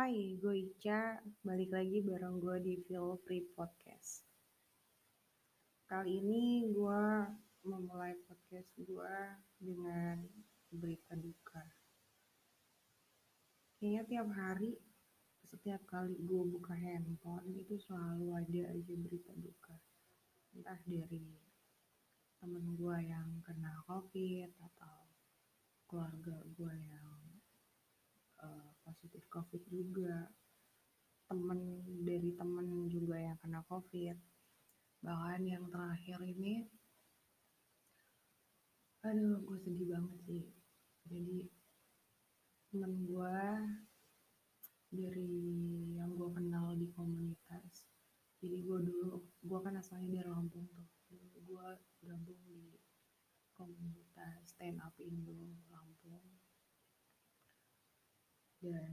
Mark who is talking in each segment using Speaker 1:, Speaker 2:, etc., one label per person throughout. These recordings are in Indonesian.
Speaker 1: Hai, gue Ica. Balik lagi bareng gue di Feel Free Podcast. Kali ini gue memulai podcast gue dengan berita duka. Kayaknya tiap hari, setiap kali gue buka handphone itu selalu ada aja berita duka. Entah dari temen gue yang kena covid atau keluarga gue yang uh, positif covid juga. Temen dari temen juga yang kena covid. Bahkan yang terakhir ini aduh gue sedih banget sih. Jadi temen gue dari yang gue kenal di komunitas jadi gue dulu gue kan asalnya dari Lampung tuh. Gue gabung di komunitas stand up Indo Lampung dan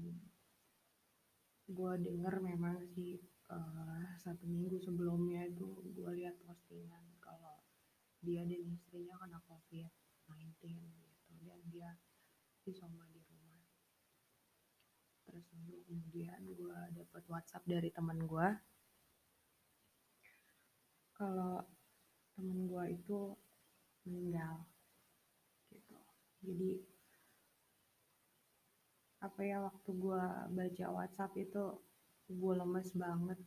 Speaker 1: gue denger memang sih uh, satu minggu sebelumnya itu gue lihat postingan kalau dia dan istrinya kena covid-19 gitu. Dan dia isoma di rumah. Terus kemudian gue dapet WhatsApp dari teman gue kalau temen gue itu meninggal gitu. Jadi apa ya waktu gue baca WhatsApp itu gue lemes banget.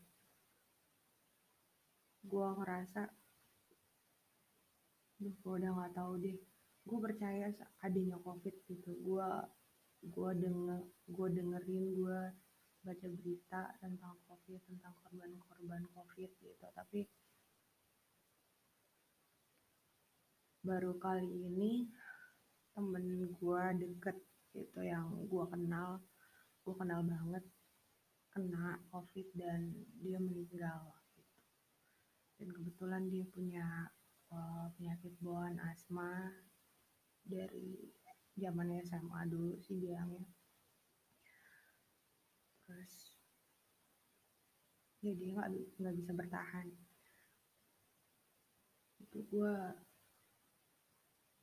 Speaker 1: Gue ngerasa duh gue udah nggak tahu deh. Gue percaya adanya covid gitu. Gue gue denger gue dengerin gue baca berita tentang covid tentang korban-korban covid gitu. Tapi baru kali ini temen gue deket itu yang gue kenal gue kenal banget kena covid dan dia meninggal gitu. dan kebetulan dia punya uh, penyakit bawaan asma dari zaman SMA dulu sih bilangnya. Terus ya dia nggak nggak bisa bertahan. Itu gue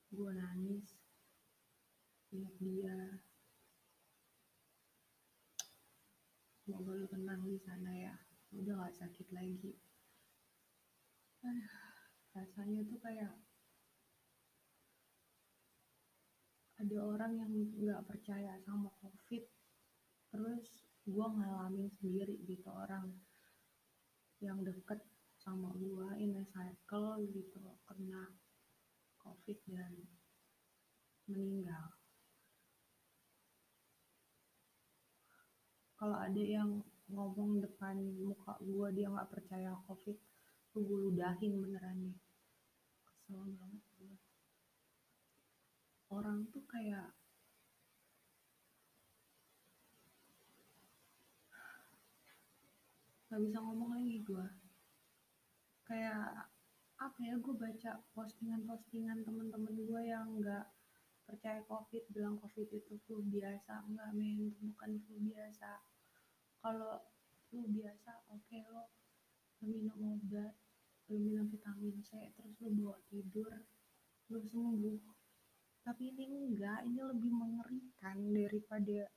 Speaker 1: gue nangis lihat dia semoga lu tenang di sana ya. Udah gak sakit lagi. Aduh, rasanya tuh kayak ada orang yang nggak percaya sama covid. Terus gue ngalamin sendiri gitu orang yang deket sama gue in a cycle gitu kena covid dan meninggal kalau ada yang ngomong depan muka gue dia nggak percaya covid tuh gue ludahin beneran nih kesel banget gue orang tuh kayak nggak bisa ngomong lagi gue kayak apa ya gue baca postingan-postingan temen-temen gue yang nggak percaya covid bilang covid itu flu biasa. Enggak men itu bukan flu biasa. Kalau flu biasa oke okay, lo minum obat lo minum vitamin C terus lo bawa tidur lo sembuh. Tapi ini enggak ini lebih mengerikan daripada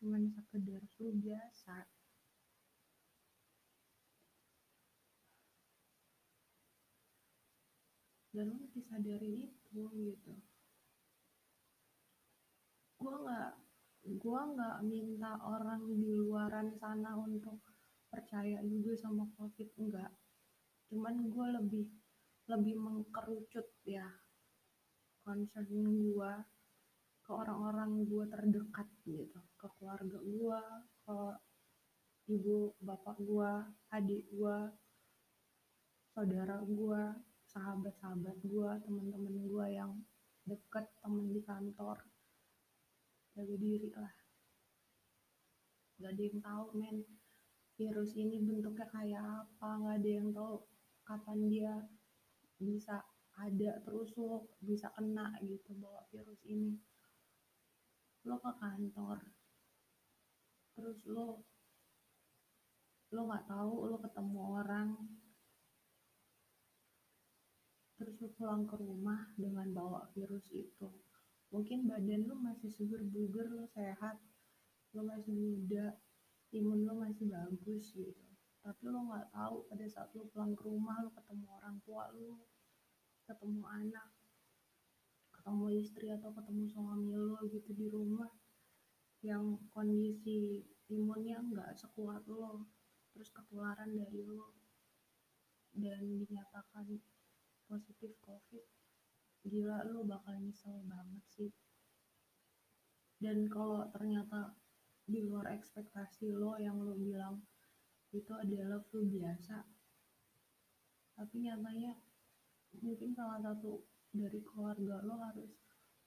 Speaker 1: cuman sekedar flu biasa. Dan lo mesti sadarin itu gitu gue nggak gue nggak minta orang di luaran sana untuk percaya juga sama covid enggak cuman gue lebih lebih mengkerucut ya concern gue ke orang-orang gue terdekat gitu. Ke keluarga gue ke ibu bapak gue adik gue saudara gue sahabat-sahabat gue teman-teman gue yang deket temen di kantor jaga diri lah. Gak ada yang tahu men. Virus ini bentuknya kayak apa gak ada yang tahu kapan dia bisa ada terus lo bisa kena gitu bawa virus ini. Lo ke kantor terus lo lo nggak tahu lo ketemu orang terus lu pulang ke rumah dengan bawa virus itu mungkin badan lu masih seger buger lu sehat lu masih muda imun lo masih bagus gitu. Tapi lo nggak tahu pada saat lo pulang ke rumah lo ketemu orang tua lo ketemu anak ketemu istri atau ketemu suami lo gitu di rumah yang kondisi imunnya nggak sekuat lo terus ketularan dari lo dan dinyatakan positif covid gila lo bakal nyesel banget sih. Dan kalau ternyata di luar ekspektasi lo yang lo bilang itu adalah flu biasa tapi nyatanya mungkin salah satu dari keluarga lo harus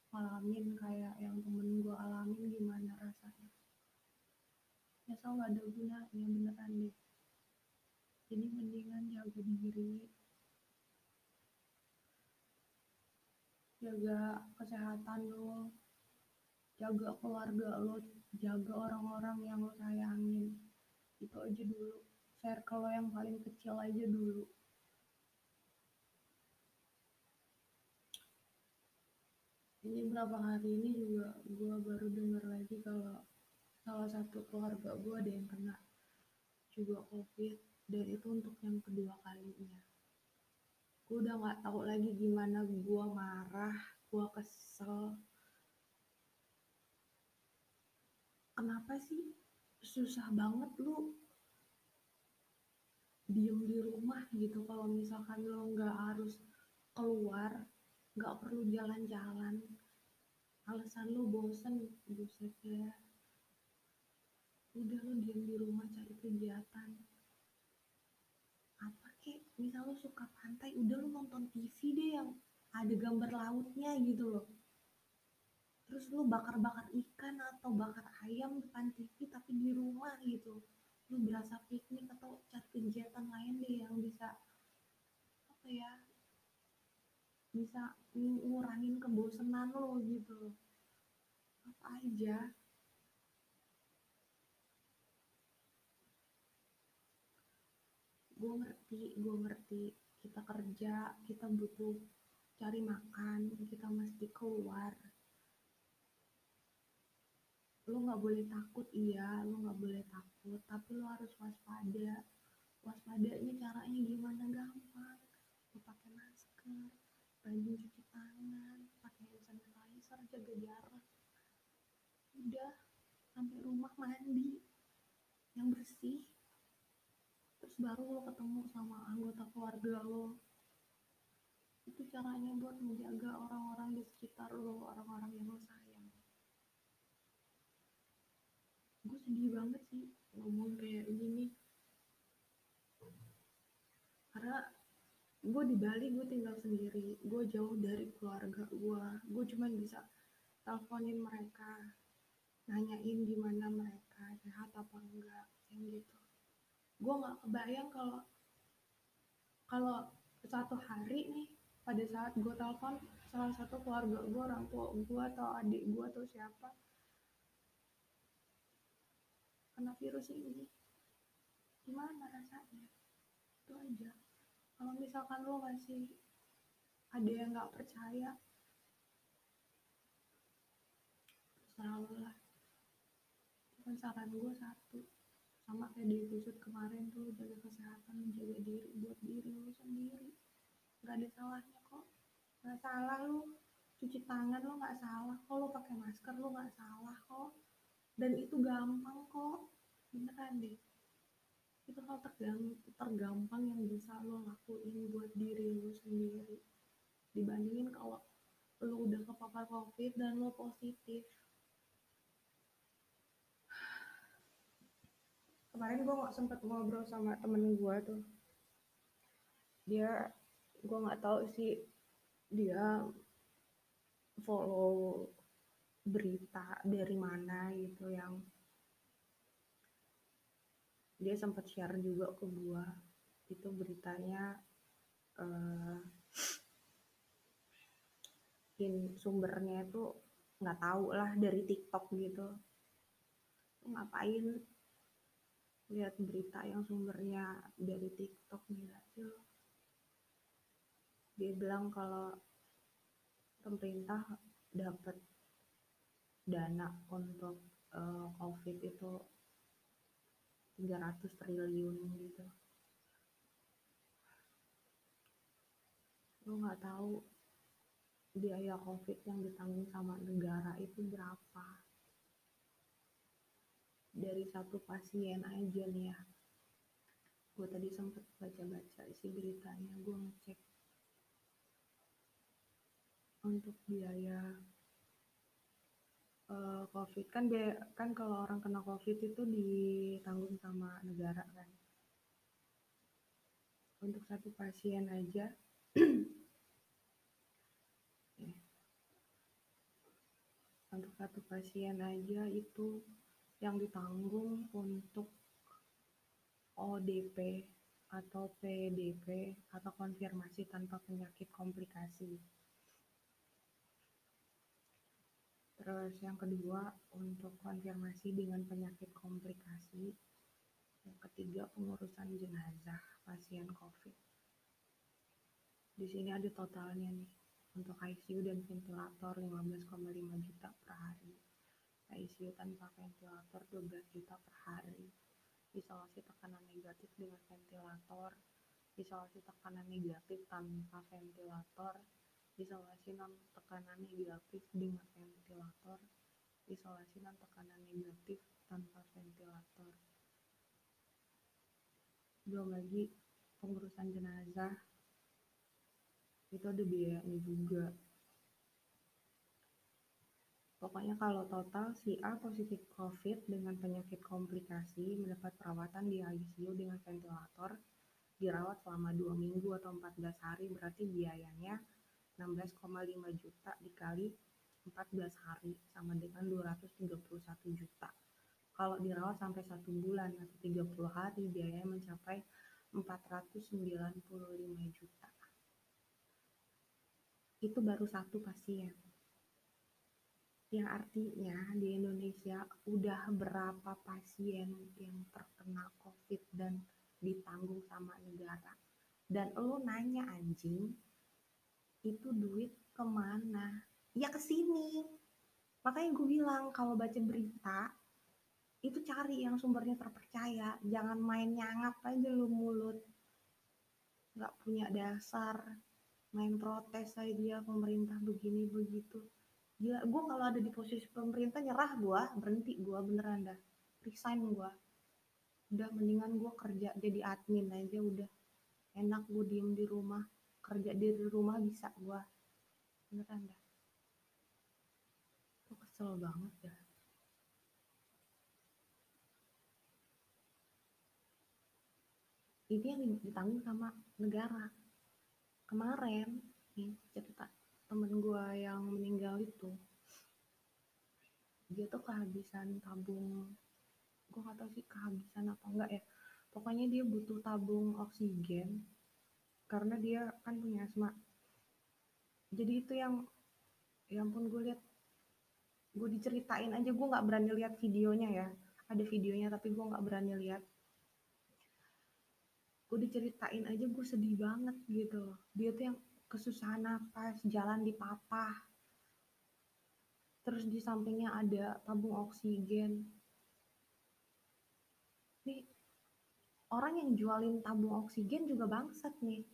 Speaker 1: ngalamin kayak yang temen gue alamin gimana rasanya. Nyesel gak ada gunanya beneran deh. Jadi mendingan jaga diri jaga kesehatan lo jaga keluarga lo jaga orang-orang yang lo sayangin. Itu aja dulu. Circle lo yang paling kecil aja dulu. Ini berapa hari ini juga gue baru dengar lagi kalau salah satu keluarga gue ada yang kena juga covid dan itu untuk yang kedua kalinya gue udah nggak tahu lagi gimana gue marah gue kesel. Kenapa sih? Susah banget lu. Diem di rumah gitu kalau misalkan lo nggak harus keluar nggak perlu jalan-jalan. Alasan lu bosen buset ya. Udah lu diem di rumah cari kegiatan misal lu suka pantai udah lu nonton TV deh yang ada gambar lautnya gitu loh. Terus lu bakar-bakar ikan atau bakar ayam depan TV tapi di rumah gitu. Lu berasa piknik atau cari kegiatan lain deh yang bisa apa ya bisa ngurangin kebosanan lo gitu. Apa aja gue ngerti gue ngerti. Kita kerja kita butuh cari makan kita mesti keluar. Lu nggak boleh takut iya lu nggak boleh takut tapi lu harus waspada. Waspadanya caranya gimana? Gampang. Lu pakai masker rajin cuci tangan pakai hand sanitizer jaga jarak. Udah sampai rumah mandi. Yang bersih baru lo ketemu sama anggota keluarga lo. Itu caranya buat menjaga orang-orang di sekitar lo orang-orang yang lo sayang. Gue sedih banget sih ngomong kayak gini karena gue di Bali gue tinggal sendiri. Gue jauh dari keluarga gue. Gue cuma bisa teleponin mereka nanyain gimana mereka sehat apa enggak yang gitu gue nggak kebayang kalau kalau satu hari nih pada saat gue telepon salah satu keluarga gue orang tua gue atau adik gue atau siapa kena virus ini. Gimana rasanya? Itu aja. Kalau misalkan lo masih ada yang nggak percaya terserah lah. Cuman saran gue satu sama kayak di episode kemarin tuh jaga kesehatan jaga diri buat diri lu sendiri. Nggak ada salahnya kok. Nggak salah lu. Cuci tangan lu nggak salah kok. Lu pakai masker lu nggak salah kok. Dan itu gampang kok. Beneran deh. Itu hal tergampang, tergampang yang bisa lo lakuin buat diri lo sendiri. Dibandingin kalau lo udah kepapar covid dan lo positif kemarin gue nggak sempet ngobrol sama temen gue tuh. Dia gue nggak tahu sih dia follow berita dari mana gitu yang dia sempat share juga ke gue itu beritanya uh, in sumbernya itu nggak tahu lah dari TikTok gitu. Ngapain lihat berita yang sumbernya dari TikTok lo dia bilang kalau pemerintah dapat dana untuk uh, COVID itu 300 triliun gitu. Lo nggak tahu biaya covid yang ditanggung sama negara itu berapa dari satu pasien aja nih ya. Gue tadi sempet baca-baca isi beritanya gue ngecek untuk biaya uh, covid. Kan biaya, kan kalau orang kena covid itu ditanggung sama negara kan. Untuk satu pasien aja. Untuk satu pasien aja itu yang ditanggung untuk ODP atau PDP atau konfirmasi tanpa penyakit komplikasi. Terus yang kedua untuk konfirmasi dengan penyakit komplikasi. Yang ketiga pengurusan jenazah pasien COVID. Di sini ada totalnya nih untuk ICU dan ventilator 15,5 juta per hari. ICU tanpa ventilator 12 juta per hari. Isolasi tekanan negatif dengan ventilator. Isolasi tekanan negatif tanpa ventilator. Isolasi non tekanan negatif dengan ventilator. Isolasi non tekanan negatif tanpa ventilator. Belum lagi pengurusan jenazah itu ada biayanya juga Pokoknya kalau total si A positif COVID dengan penyakit komplikasi mendapat perawatan di ICU dengan ventilator, dirawat selama 2 minggu atau 14 hari berarti biayanya 16,5 juta dikali 14 hari sama dengan 231 juta. Kalau dirawat sampai satu bulan atau 30 hari biayanya mencapai 495 juta itu baru satu pasien. Yang artinya di Indonesia udah berapa pasien yang terkena COVID dan ditanggung sama negara. Dan lo nanya anjing, itu duit ke mana? Ya ke sini. Makanya gue bilang kalau baca berita, itu cari yang sumbernya terpercaya. Jangan main nyangap aja lu mulut. Gak punya dasar main protes dia pemerintah begini begitu gila gue kalau ada di posisi pemerintah nyerah gue berhenti gue beneran dah. Resign gue udah mendingan gue kerja jadi admin aja udah. Enak gue diem di rumah kerja di rumah bisa gue beneran dah. Gue kesel banget dah. Ini yang ditanggung sama negara. Kemarin nih cerita temen gue yang meninggal itu dia tuh kehabisan tabung. Gue gak tau sih kehabisan apa enggak ya. Pokoknya dia butuh tabung oksigen karena dia kan punya asma. Jadi itu yang yang pun gue lihat gue diceritain aja. Gue nggak berani lihat videonya ya. Ada videonya tapi gue nggak berani lihat. Gue diceritain aja gue sedih banget gitu. Dia tuh yang kesusahan napas jalan di papa terus di sampingnya ada tabung oksigen. Nih orang yang jualin tabung oksigen juga bangsat nih.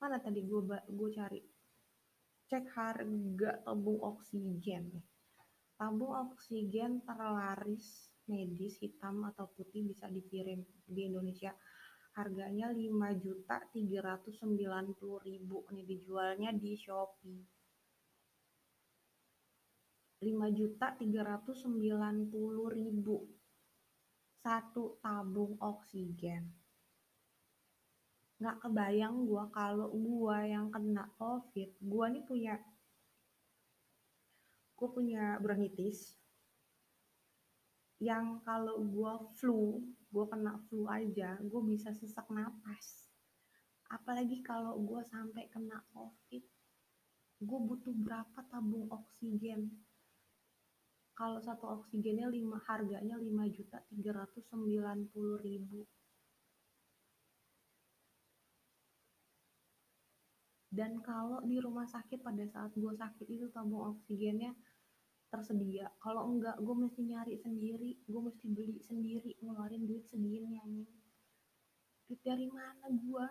Speaker 1: Mana tadi gue gue cari? Cek harga tabung oksigen. Tabung oksigen terlaris medis hitam atau putih bisa dikirim di Indonesia harganya 5 juta 390 ribu. Nih dijualnya di Shopee. 5 juta 390 ribu. Satu tabung oksigen. Nggak kebayang gue kalau gue yang kena covid gue nih punya gue punya bronkitis yang kalau gue flu gue kena flu aja gue bisa sesak napas. Apalagi kalau gue sampai kena covid gue butuh berapa tabung oksigen? Kalau satu oksigennya 5 harganya 5 juta 390 ribu. Dan kalau di rumah sakit pada saat gue sakit itu tabung oksigennya tersedia. Kalau enggak gue mesti nyari sendiri. Gue mesti beli sendiri ngeluarin duit segini anjing. Duit dari mana gue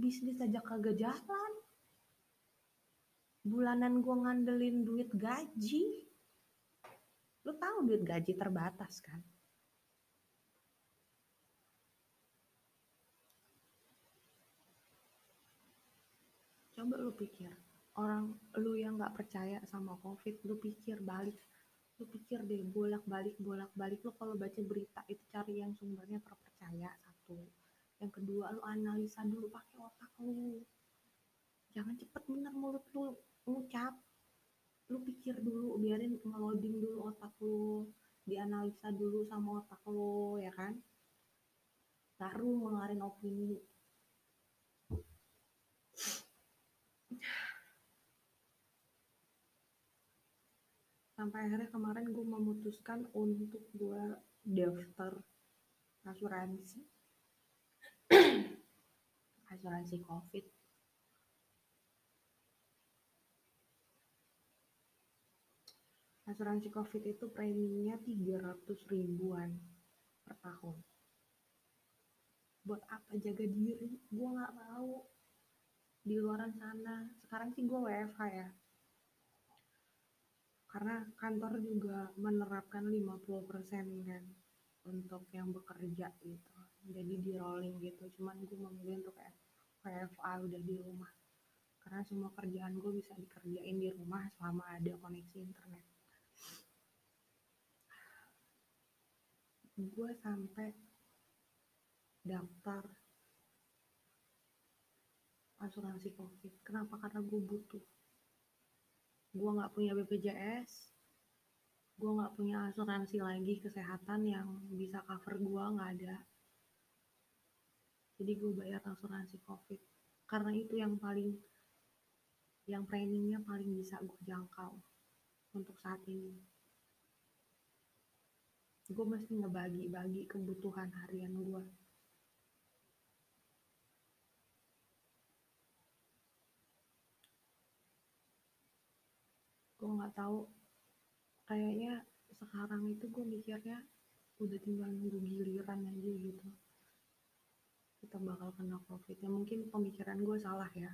Speaker 1: bisnis aja kagak jalan. Bulanan gue ngandelin duit gaji. Lu tahu duit gaji terbatas kan? Coba lu pikir orang lu yang nggak percaya sama covid lu pikir balik. Lu pikir deh bolak balik bolak balik lu kalau baca berita itu cari yang sumbernya terpercaya satu. Yang kedua lu analisa dulu pakai otak lu. Jangan cepet bener mulut lu ngucap. Lu pikir dulu biarin ngeloading dulu otak lu. Dianalisa dulu sama otak lu ya kan? Baru ngeluarin opini sampai akhirnya kemarin gue memutuskan untuk gue daftar asuransi. Asuransi covid. Asuransi covid itu preminya 300 ribuan per tahun. Buat apa jaga diri? Gue nggak tahu di luaran sana. Sekarang sih gue WFH ya karena kantor juga menerapkan 50% kan untuk yang bekerja gitu. Jadi di rolling gitu. Cuman gue memilih untuk WFA udah di rumah. Karena semua kerjaan gue bisa dikerjain di rumah selama ada koneksi internet. Gue sampai daftar asuransi covid. Kenapa? Karena gue butuh gue nggak punya BPJS gue nggak punya asuransi lagi kesehatan yang bisa cover gue nggak ada. Jadi gue bayar asuransi covid. Karena itu yang paling yang preminya paling bisa gue jangkau untuk saat ini. Gue mesti ngebagi-bagi kebutuhan harian gue gue nggak tahu. Kayaknya sekarang itu gue mikirnya udah tinggal nunggu giliran aja gitu. Kita bakal kena covid. Ya mungkin pemikiran gue salah ya.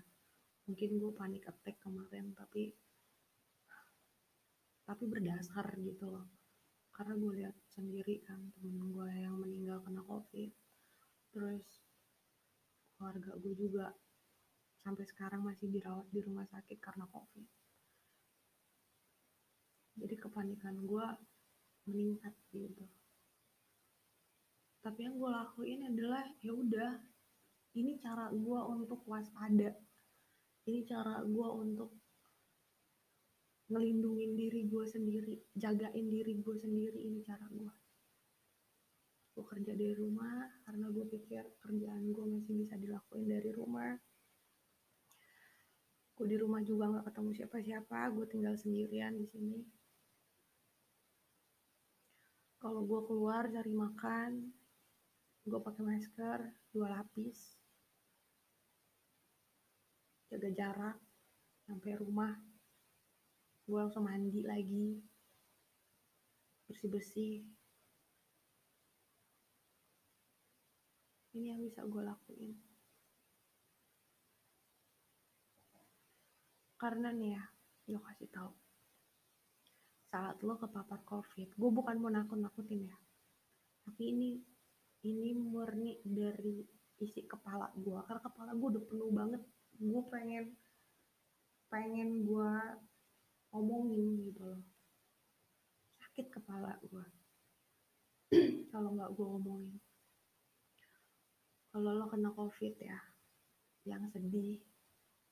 Speaker 1: Mungkin gue panik attack kemarin tapi tapi berdasar gitu loh. Karena gue lihat sendiri kan temen gue yang meninggal kena covid. Terus keluarga gue juga sampai sekarang masih dirawat di rumah sakit karena covid jadi kepanikan gue meningkat gitu. Tapi yang gue lakuin adalah ya udah ini cara gue untuk waspada. Ini cara gue untuk ngelindungin diri gue sendiri jagain diri gue sendiri ini cara gue gue kerja dari rumah karena gue pikir kerjaan gue masih bisa dilakuin dari rumah. Gue di rumah juga nggak ketemu siapa-siapa gue tinggal sendirian di sini kalau gue keluar cari makan gue pakai masker dua lapis jaga jarak sampai rumah gue langsung mandi lagi bersih bersih ini yang bisa gue lakuin. Karena nih ya gue kasih tahu saat lo kepapar covid. Gue bukan mau nakut-nakutin ya. Tapi ini ini murni dari isi kepala gue karena kepala gue udah penuh banget. Gue pengen pengen gue omongin gitu loh. Sakit kepala gue kalau nggak gue omongin. Kalau lo kena covid ya yang sedih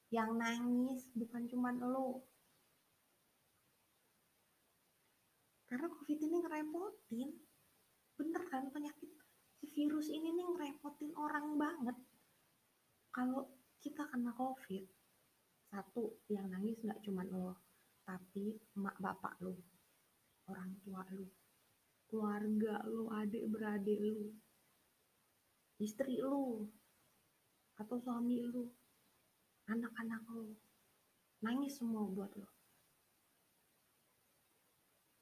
Speaker 1: yang nangis bukan cuman lo karena covid ini ngerepotin. Bener kan penyakit? Virus ini nih ngerepotin orang banget. Kalau kita kena covid satu yang nangis nggak cuma lo tapi emak bapak lo orang tua lo keluarga lo adik beradik lo istri lo atau suami lo anak-anak lo. Nangis semua buat lo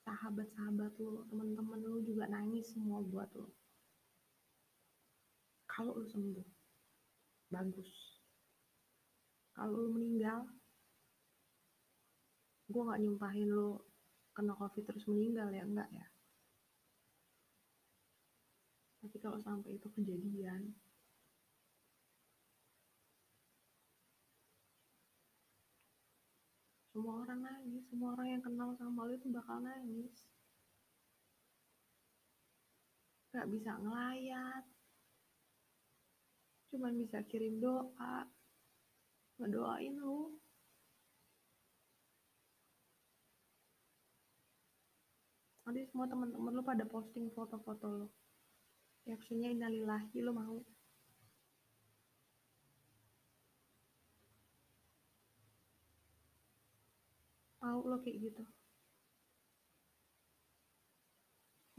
Speaker 1: sahabat-sahabat lo teman-teman lo juga nangis semua buat lo kalau lo sembuh bagus. Kalau lo meninggal gue gak nyumpahin lo kena covid terus meninggal ya enggak ya. Tapi kalau sampai itu kejadian semua orang nangis semua orang yang kenal sama lo itu bakal nangis. Gak bisa ngelayat. Cuman bisa kirim doa. Ngedoain lo nanti semua teman-teman lo pada posting foto-foto lo captionnya innalillahi lo mau mau lo kayak gitu.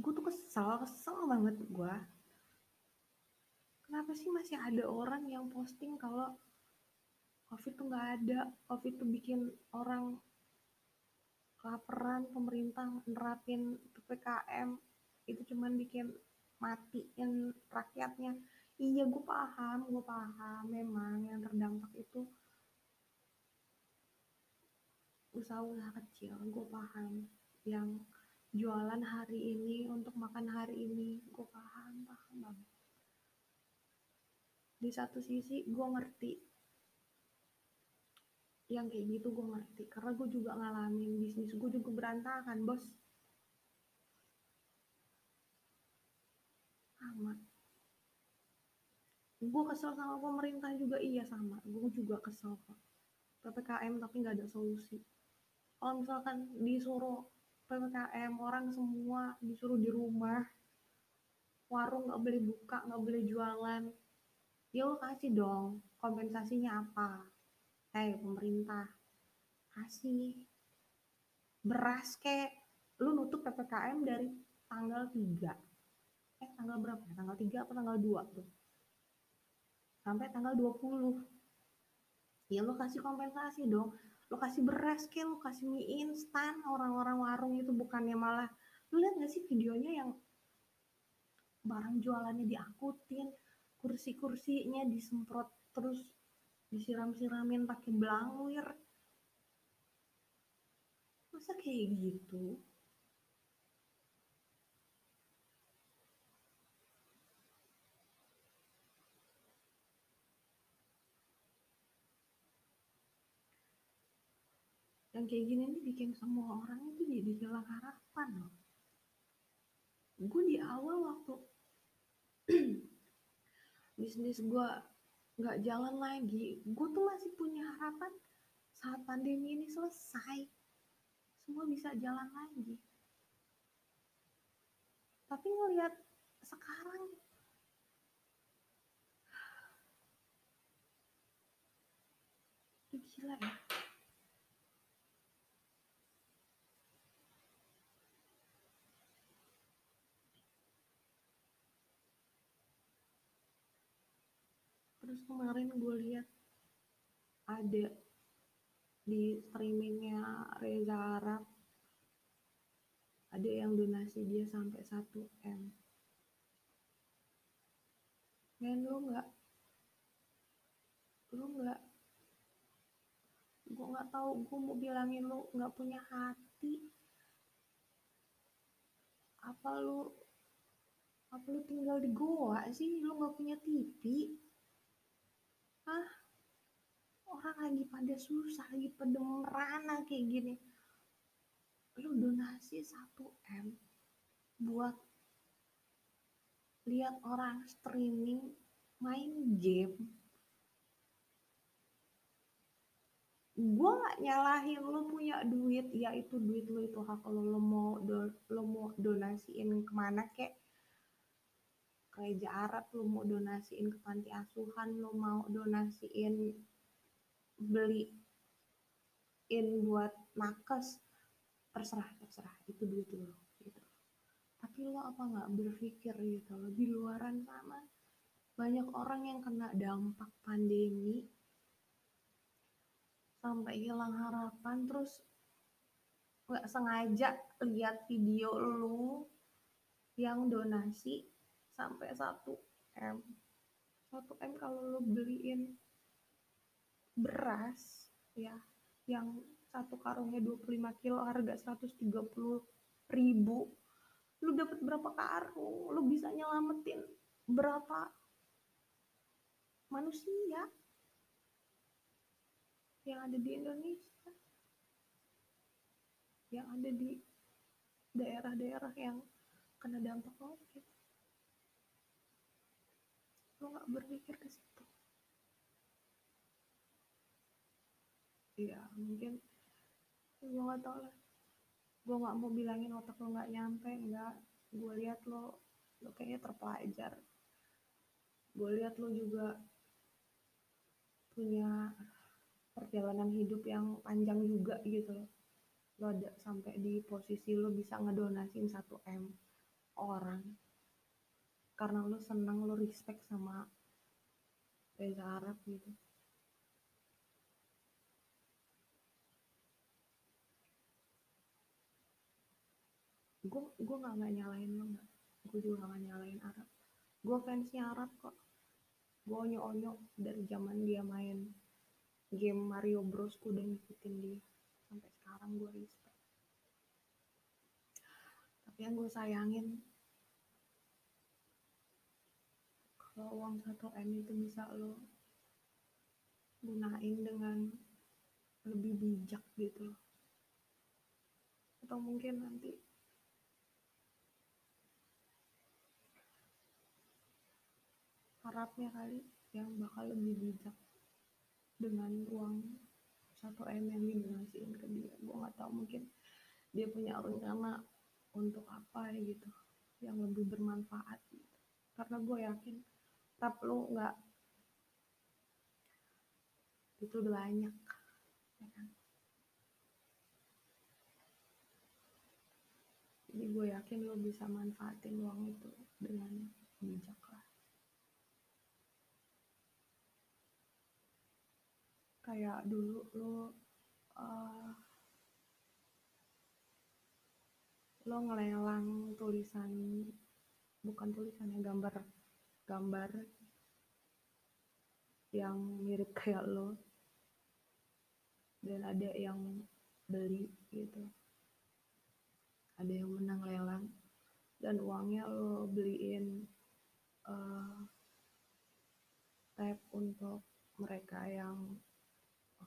Speaker 1: Gue tuh kesel kesel banget gue kenapa sih masih ada orang yang posting kalau covid tuh nggak ada? Covid tuh bikin orang kelaparan pemerintah nerapin ppkm itu cuman bikin matiin rakyatnya. Iya gue paham gue paham. Memang yang terdampak itu usaha-usaha kecil gue paham. Yang jualan hari ini untuk makan hari ini gue paham paham banget. Di satu sisi gue ngerti. Yang kayak gitu gue ngerti karena gue juga ngalamin bisnis gue juga berantakan bos. Sama. Gue kesel sama pemerintah juga iya sama. Gue juga kesel kok. Ppkm tapi nggak ada solusi kalau misalkan disuruh ppkm orang semua disuruh di rumah warung nggak boleh buka nggak boleh jualan ya lo kasih dong kompensasinya apa hei pemerintah kasih beras kek lu nutup ppkm dari tanggal 3 eh tanggal berapa ya? Tanggal 3 apa tanggal 2 tuh? Sampai tanggal 20. Ya lo kasih kompensasi dong. Lo kasih beras ke, lo kasih mie instan, orang-orang warung itu bukannya malah lu lihat gak sih videonya yang barang jualannya diangkutin, kursi-kursinya disemprot terus disiram-siramin pakai belangwir. Masa kayak gitu? Yang kayak gini nih bikin semua orang itu jadi hilang harapan loh. Gue di awal waktu bisnis gue nggak jalan lagi gue tuh masih punya harapan saat pandemi ini selesai semua bisa jalan lagi. Tapi ngelihat sekarang itu gila ya terus kemarin gue lihat ada di streamingnya Reza Arab ada yang donasi dia sampai 1 m. Men lu nggak? Lu nggak? Gue nggak tahu gue mau bilangin lu nggak punya hati. Apa lu apa lu tinggal di goa sih? Lu nggak punya TV Orang lagi pada susah, lagi pada merana kayak gini. Lu donasi 1M buat lihat orang streaming main game. Gue gak nyalahin lo punya duit, ya itu duit lo itu hak lo, lo mau do, lo mau donasiin ke mana kek gereja Arab lu mau donasiin ke panti asuhan lu mau donasiin beliin buat nakes terserah terserah. Itu duit lo gitu. Tapi lo apa nggak berpikir gitu lo di luaran sana banyak orang yang kena dampak pandemi sampai hilang harapan terus nggak sengaja lihat video lu yang donasi sampai 1 M. 1 M kalau lu beliin beras ya yang satu karungnya 25 kilo harga 130 ribu. Lu dapat berapa karung? Lu bisa nyelamatin berapa manusia yang ada di Indonesia? Yang ada di daerah-daerah yang kena dampak covid lo nggak berpikir ke situ iya mungkin. Gue nggak tau lah. Gue nggak mau bilangin otak lo nggak nyampe nggak. Gue lihat lo lo kayaknya terpelajar. Gue lihat lo juga punya perjalanan hidup yang panjang juga gitu loh. Lo ada sampai di posisi lo bisa ngedonasin 1 M orang. Karena lo senang lo respect sama Reza Arab gitu gue gue nggak nggak nyalain lo nggak gue juga nggak nyalain Arab. Gue fansnya Arab kok. Gue onyo onyo dari zaman dia main game Mario Bros. Gue udah ngikutin dia. Sampai sekarang gue respect. Tapi yang gue sayangin kalau uang satu M itu bisa lo gunain dengan lebih bijak gitu. Atau mungkin nanti harapnya kali yang bakal lebih bijak dengan uang satu m yang didonasiin ke dia. Gue nggak tahu mungkin dia punya rencana untuk apa gitu yang lebih bermanfaat gitu. karena gue yakin tap lu nggak itu banyak ya kan? Jadi gue yakin lo bisa manfaatin uang itu dengan bijak lah kayak dulu lo uh, lo ngelelang tulisan bukan tulisannya gambar gambar yang mirip kayak lo. Dan ada yang beli gitu. Ada yang menang lelang. Dan uangnya lo beliin uh, tab untuk mereka yang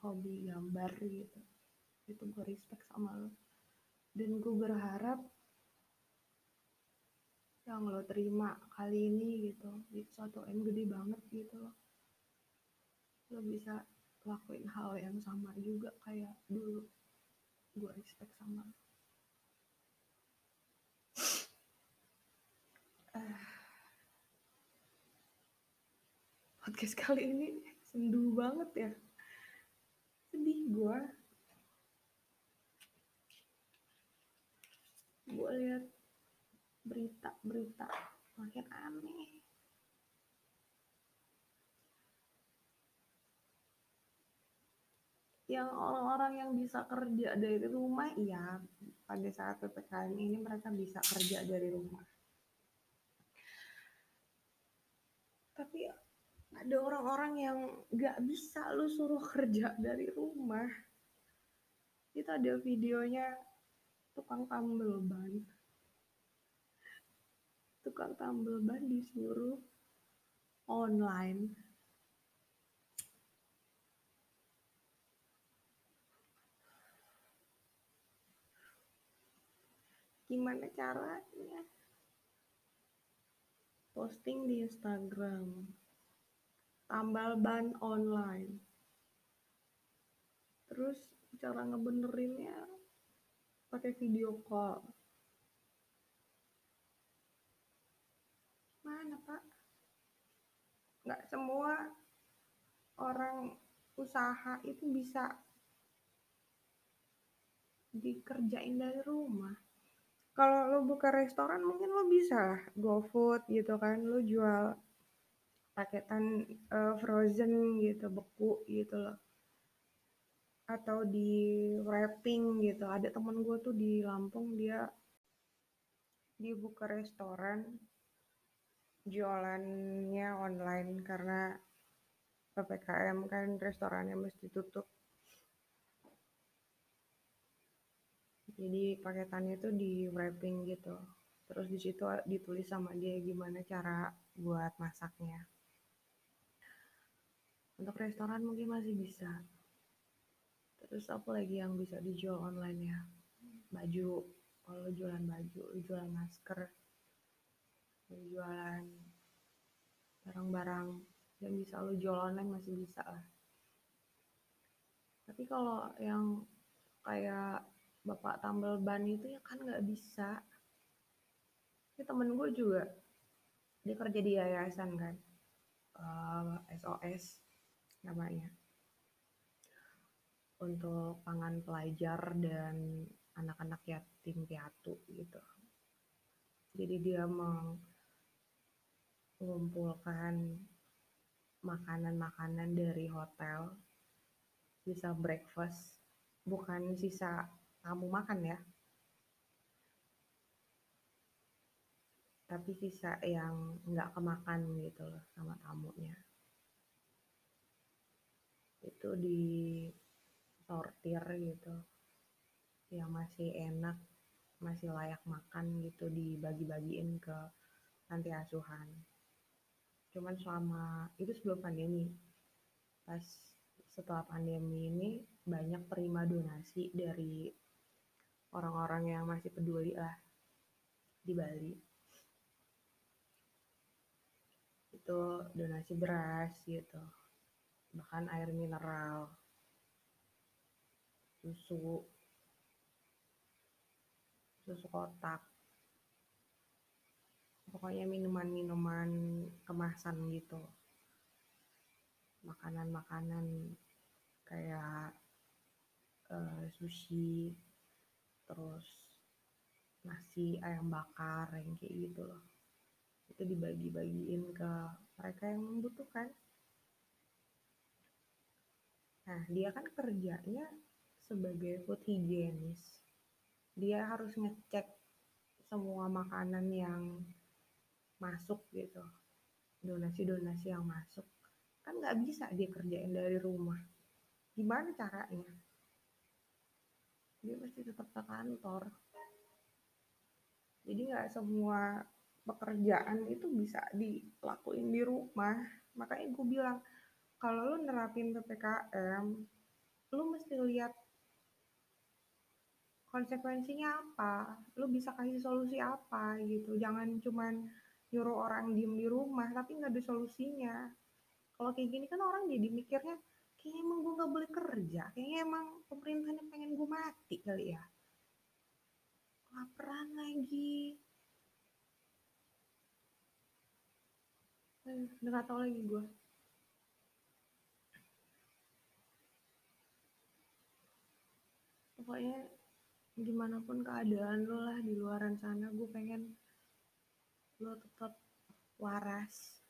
Speaker 1: hobi gambar gitu. Itu gue respect sama lo dan gue berharap yang lo terima kali ini gitu itu suatu M gede banget gitu loh. Lo bisa lakuin hal yang sama juga kayak dulu. Gue respect sama lo podcast kali ini sendu banget ya sedih gue gue lihat berita-berita makin aneh. Yang orang-orang yang bisa kerja dari rumah iya pada saat ppkm ini mereka bisa kerja dari rumah. Tapi ada orang-orang yang gak bisa lu suruh kerja dari rumah. Itu ada videonya tukang tambel ban. Tukang tambel ban disuruh online. Gimana caranya? Posting di Instagram tambal ban online. Terus cara ngebenerinnya pakai video call. Mana pak? Nggak semua orang usaha itu bisa dikerjain dari rumah. Kalau lo buka restoran mungkin lo bisa GoFood gitu kan lo jual paketan uh, frozen gitu beku gitu loh. Atau di wrapping gitu. Ada temen gue tuh di Lampung dia dia buka restoran jualannya online karena PPKM kan restorannya mesti tutup. Jadi paketannya tuh di wrapping gitu. Terus di situ ditulis sama dia gimana cara buat masaknya untuk restoran mungkin masih bisa. Terus apa lagi yang bisa dijual online ya? Baju. Kalau jualan baju jualan masker jualan barang-barang yang bisa lo jual online masih bisa lah. Tapi kalau yang kayak bapak tambal ban itu ya kan nggak bisa. Ini temen gue juga. Dia kerja di yayasan kan. Uh, eh, SOS namanya untuk pangan pelajar dan anak-anak yatim piatu gitu. Jadi dia mengumpulkan makanan-makanan dari hotel, sisa breakfast, bukan sisa tamu makan ya, tapi sisa yang nggak kemakan gitu loh sama tamunya. Itu di sortir gitu. Yang masih enak masih layak makan gitu dibagi-bagiin ke panti asuhan. Cuman selama itu sebelum pandemi. Pas setelah pandemi ini banyak terima donasi dari orang-orang yang masih peduli lah di Bali. Itu donasi beras gitu bahkan air mineral. Susu. Susu kotak. Pokoknya minuman-minuman kemasan gitu. Makanan-makanan kayak uh, sushi terus nasi ayam bakar yang kayak gitu loh. Itu dibagi-bagiin ke mereka yang membutuhkan nah dia kan kerjanya sebagai food higienis dia harus ngecek semua makanan yang masuk gitu. Donasi-donasi yang masuk. Kan nggak bisa dia kerjain dari rumah. Gimana caranya? Dia mesti tetap ke kantor. Jadi nggak semua pekerjaan itu bisa dilakuin di rumah. Makanya gue bilang kalau lu nerapin ppkm lu mesti lihat konsekuensinya apa. Lu bisa kasih solusi apa gitu. Jangan cuman nyuruh orang diem di rumah tapi nggak ada solusinya. Kalau kayak gini kan orang jadi mikirnya kayaknya emang gue nggak boleh kerja. Kayaknya emang pemerintahnya pengen gue mati kali ya. Laparan lagi. Eh, gak tau lagi gue pokoknya gimana pun keadaan lo lah di luaran sana gue pengen lo tetap waras.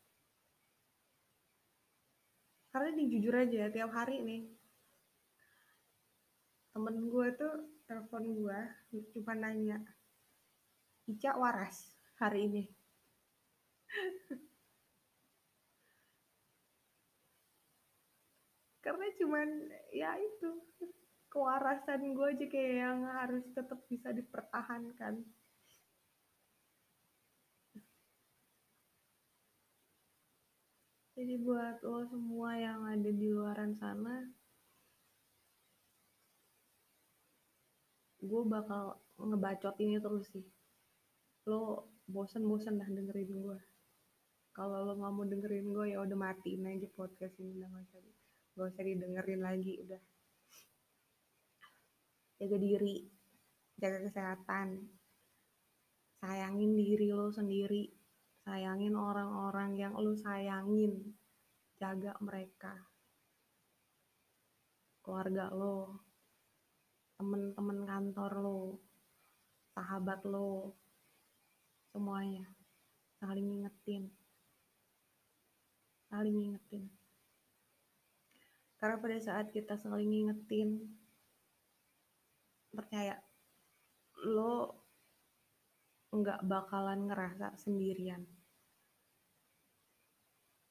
Speaker 1: Karena ini jujur aja tiap hari nih temen gue tuh telepon gue cuma nanya Ica waras hari ini? Karena cuman ya itu kewarasan gue aja kayak yang harus tetap bisa dipertahankan. Jadi buat lo semua yang ada di luaran sana gue bakal ngebacot ini terus sih. Lo bosen-bosen dah dengerin gue kalau lo nggak mau dengerin gue ya udah matiin aja podcast ini. Udah usah gak usah didengerin lagi udah jaga diri, jaga kesehatan, sayangin diri lo sendiri, sayangin orang-orang yang lo sayangin, jaga mereka, keluarga lo, temen-temen kantor lo, sahabat lo, semuanya. Saling ingetin, saling ingetin. karena pada saat kita saling ngingetin percaya lo nggak bakalan ngerasa sendirian.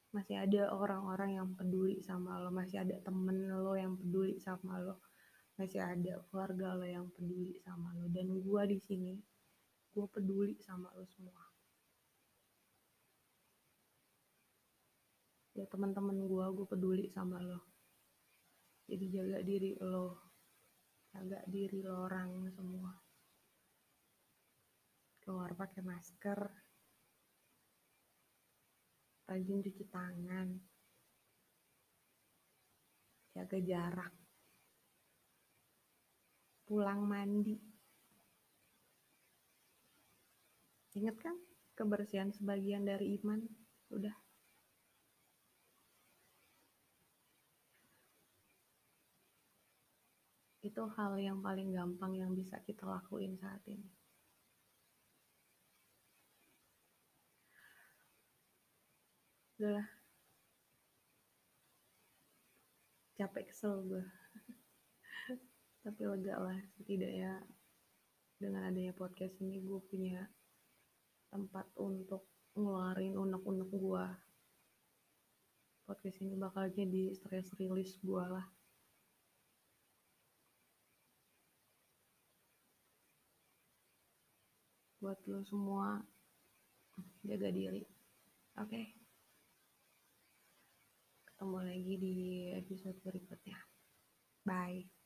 Speaker 1: Masih ada orang-orang yang peduli sama lo masih ada temen lo yang peduli sama lo masih ada keluarga lo yang peduli sama lo. Dan gue di sini gue peduli sama lo semua. Ya teman-teman gue gue peduli sama lo. Jadi jaga diri lo jaga diri lo orang semua. Keluar pakai masker. Rajin cuci tangan. Jaga jarak. Pulang mandi. Ingat kan kebersihan sebagian dari iman? Udah itu hal yang paling gampang yang bisa kita lakuin saat ini. Udahlah capek kesel gue tapi lega lah setidaknya dengan adanya podcast ini gue punya tempat untuk ngeluarin unek-unek gue podcast ini bakal jadi stress release gue lah buat lo semua. Jaga diri. Oke. Okay? ketemu lagi di episode berikutnya. Bye